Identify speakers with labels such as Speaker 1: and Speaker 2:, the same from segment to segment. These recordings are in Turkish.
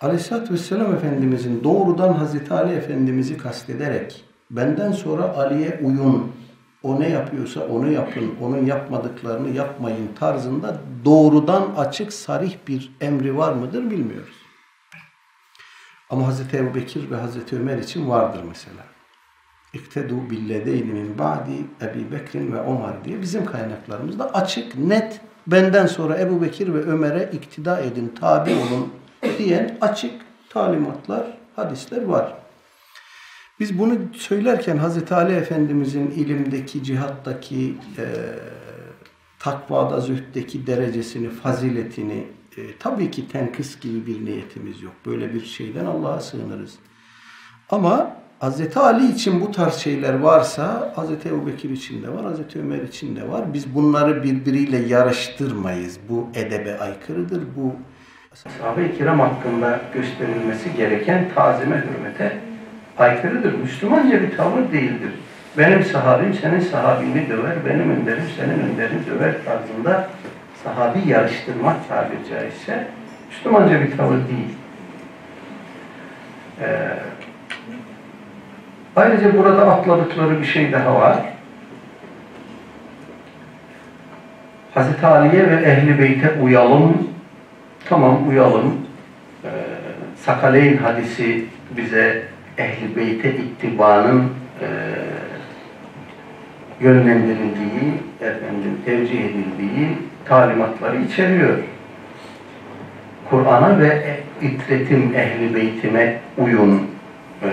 Speaker 1: Aleyhisselatü Vesselam Efendimizin doğrudan Hazreti Ali Efendimiz'i kastederek benden sonra Ali'ye uyun, o ne yapıyorsa onu yapın, onun yapmadıklarını yapmayın tarzında doğrudan açık sarih bir emri var mıdır bilmiyoruz. Ama Hazreti Ebu Bekir ve Hazreti Ömer için vardır mesela. İktedu billedeyni min ba'di Ebi Bekrin ve Ömer diye bizim kaynaklarımızda açık, net benden sonra Ebu Bekir ve Ömer'e iktida edin, tabi olun diyen açık talimatlar, hadisler var. Biz bunu söylerken Hazreti Ali Efendimizin ilimdeki, cihattaki, e, takvada, zühtteki derecesini, faziletini e, tabii ki tenkıs gibi bir niyetimiz yok. Böyle bir şeyden Allah'a sığınırız. Ama Hazreti Ali için bu tarz şeyler varsa Hazreti Ebu Bekir için de var, Hazreti Ömer için de var. Biz bunları birbiriyle yarıştırmayız. Bu edebe aykırıdır. Bu sahabe-i kiram hakkında gösterilmesi gereken tazime hürmete aykırıdır. Müslümanca bir tavır değildir. Benim sahabim senin sahabini döver, benim önderim senin önderini döver tarzında sahabi yarıştırmak tabiri caizse Müslümanca bir tavır değil. Ee, ayrıca burada atladıkları bir şey daha var. Hazreti Ali'ye ve Ehli Beyt'e uyalım. Tamam uyalım. Ee, Sakaleyn hadisi bize Ehli Beyt'e ittibanın e, yönlendirildiği, efendim, tercih edildiği talimatları içeriyor. Kur'an'a ve itretim ehli beytime uyun e,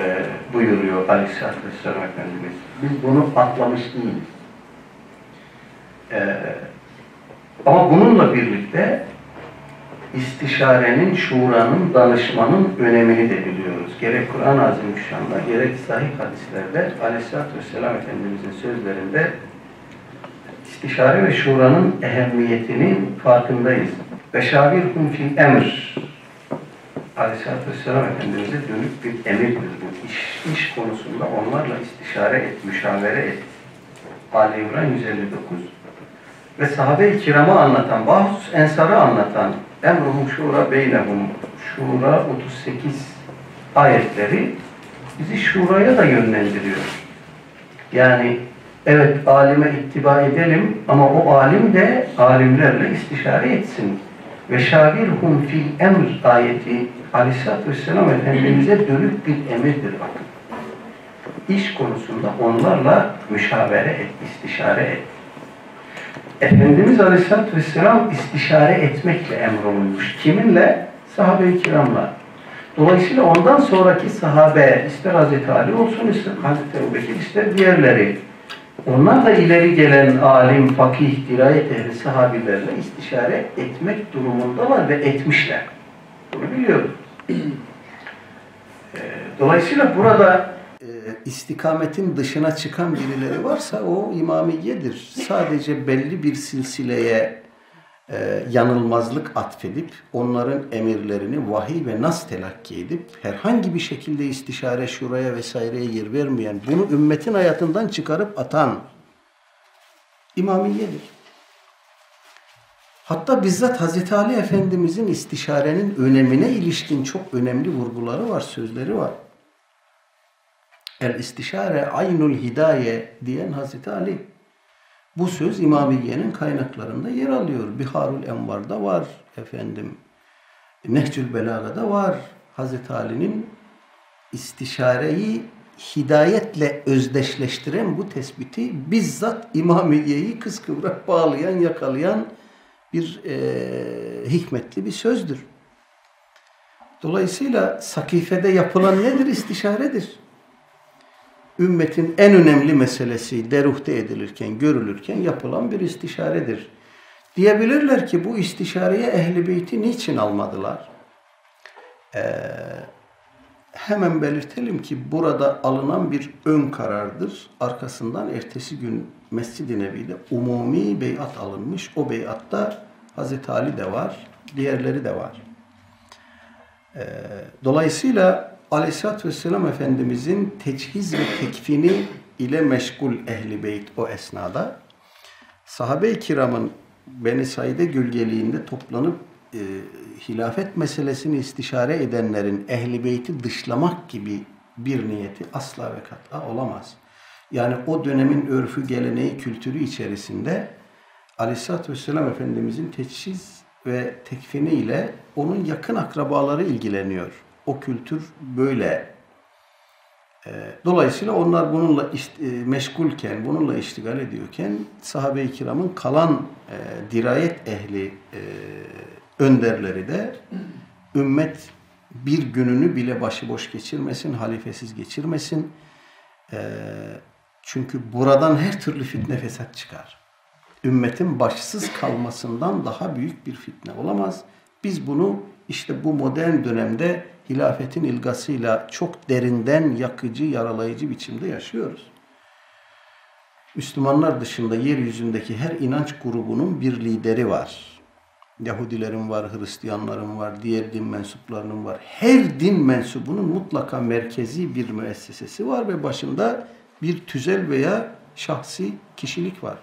Speaker 1: buyuruyor Aleyhisselatü Vesselam Efendimiz. Biz bunu atlamış değiliz. E, ama bununla birlikte istişarenin, şuranın, danışmanın önemini de biliyoruz. Gerek Kur'an-ı Azimüşşan'da, gerek sahih hadislerde Aleyhisselatü Vesselam Efendimizin sözlerinde istişare ve şuranın ehemmiyetinin farkındayız. Ve şavirhum fil emr Aleyhisselatü Vesselam Efendimiz'e dönük bir emirdir bu. İş, iş konusunda onlarla istişare et, müşavere et. Ali İmran 159 ve sahabe-i kiramı anlatan, bahsus ensarı anlatan emruhum şura beynehum şura 38 ayetleri bizi şuraya da yönlendiriyor. Yani evet alime ittiba edelim ama o alim de alimlerle istişare etsin. Ve şavirhum fil emr ayeti Aleyhisselatü Vesselam Efendimiz'e dönük bir emirdir bakın. İş konusunda onlarla müşavere et, istişare et. Efendimiz Aleyhisselatü Vesselam istişare etmekle emrolunmuş. Kiminle? Sahabe-i kiramla. Dolayısıyla ondan sonraki sahabe, ister Hazreti Ali olsun, ister Hazreti Ebu Bekir, ister diğerleri, onlar da ileri gelen alim, fakih, dirayet ehli sahabilerle istişare etmek durumundalar ve etmişler. Bunu biliyoruz. Ee, dolayısıyla burada e, istikametin dışına çıkan birileri varsa o imamiyedir. Sadece belli bir silsileye e, yanılmazlık atfedip onların emirlerini vahiy ve nas telakki edip herhangi bir şekilde istişare şuraya vesaireye yer vermeyen bunu ümmetin hayatından çıkarıp atan imamiyedir. Hatta bizzat Hazreti Ali Efendimizin istişarenin önemine ilişkin çok önemli vurguları var, sözleri var. El istişare aynul hidaye diyen Hazreti Ali. Bu söz İmamiye'nin kaynaklarında yer alıyor. Biharul Envar'da var efendim. Nehcül Belaga'da var. Hazreti Ali'nin istişareyi hidayetle özdeşleştiren bu tespiti bizzat İmamiye'yi kıskıvrak bağlayan, yakalayan bir e, hikmetli bir sözdür. Dolayısıyla sakifede yapılan nedir? İstişaredir ümmetin en önemli meselesi deruhte edilirken, görülürken yapılan bir istişaredir. Diyebilirler ki bu istişareye ehli beyti niçin almadılar? Ee, hemen belirtelim ki burada alınan bir ön karardır. Arkasından ertesi gün Mescid-i Nebi'de umumi beyat alınmış. O beyatta Hazreti Ali de var, diğerleri de var. Ee, dolayısıyla Aleyhisselatü Vesselam Efendimizin teçhiz ve tekfini ile meşgul ehli beyt o esnada sahabe-i kiramın Beni Said'e gölgeliğinde toplanıp e, hilafet meselesini istişare edenlerin ehli beyti dışlamak gibi bir niyeti asla ve katla olamaz. Yani o dönemin örfü, geleneği, kültürü içerisinde Aleyhisselatü Vesselam Efendimizin teçhiz ve tekfiniyle onun yakın akrabaları ilgileniyor. O kültür böyle. Ee, Dolayısıyla onlar bununla e, meşgulken, bununla iştigal ediyorken sahabe-i kiramın kalan e, dirayet ehli e, önderleri de ümmet bir gününü bile başıboş geçirmesin, halifesiz geçirmesin. Ee, çünkü buradan her türlü fitne fesat çıkar. Ümmetin başsız kalmasından daha büyük bir fitne olamaz. Biz bunu işte bu modern dönemde hilafetin ilgasıyla çok derinden yakıcı, yaralayıcı biçimde yaşıyoruz. Müslümanlar dışında yeryüzündeki her inanç grubunun bir lideri var. Yahudilerin var, Hristiyanların var, diğer din mensuplarının var. Her din mensubunun mutlaka merkezi bir müessesesi var ve başında bir tüzel veya şahsi kişilik var.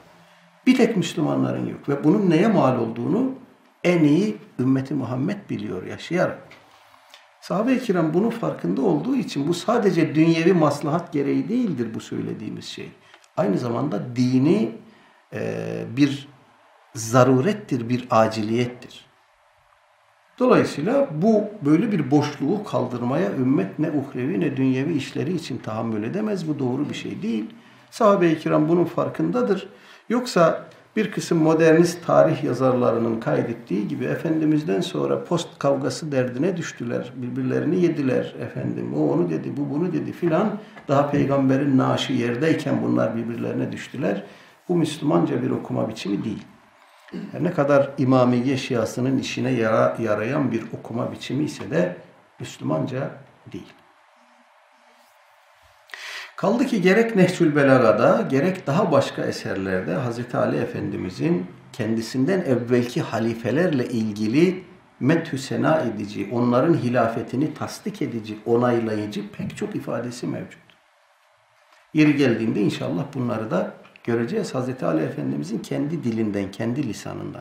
Speaker 1: Bir tek Müslümanların yok ve bunun neye mal olduğunu en iyi ümmeti Muhammed biliyor yaşayarak. Sahabe-i kiram bunun farkında olduğu için bu sadece dünyevi maslahat gereği değildir bu söylediğimiz şey. Aynı zamanda dini e, bir zarurettir, bir aciliyettir. Dolayısıyla bu böyle bir boşluğu kaldırmaya ümmet ne uhrevi ne dünyevi işleri için tahammül edemez. Bu doğru bir şey değil. Sahabe-i kiram bunun farkındadır. Yoksa bir kısım modernist tarih yazarlarının kaydettiği gibi Efendimiz'den sonra post kavgası derdine düştüler. Birbirlerini yediler efendim. O onu dedi, bu bunu dedi filan. Daha peygamberin naaşı yerdeyken bunlar birbirlerine düştüler. Bu Müslümanca bir okuma biçimi değil. Her ne kadar İmamiye Şiasının işine yara, yarayan bir okuma biçimi ise de Müslümanca değil. Kaldı ki gerek Nehcül Belaga'da gerek daha başka eserlerde Hz. Ali Efendimizin kendisinden evvelki halifelerle ilgili methü sena edici, onların hilafetini tasdik edici, onaylayıcı pek çok ifadesi mevcut. Yeri geldiğinde inşallah bunları da göreceğiz. Hz. Ali Efendimizin kendi dilinden, kendi lisanından.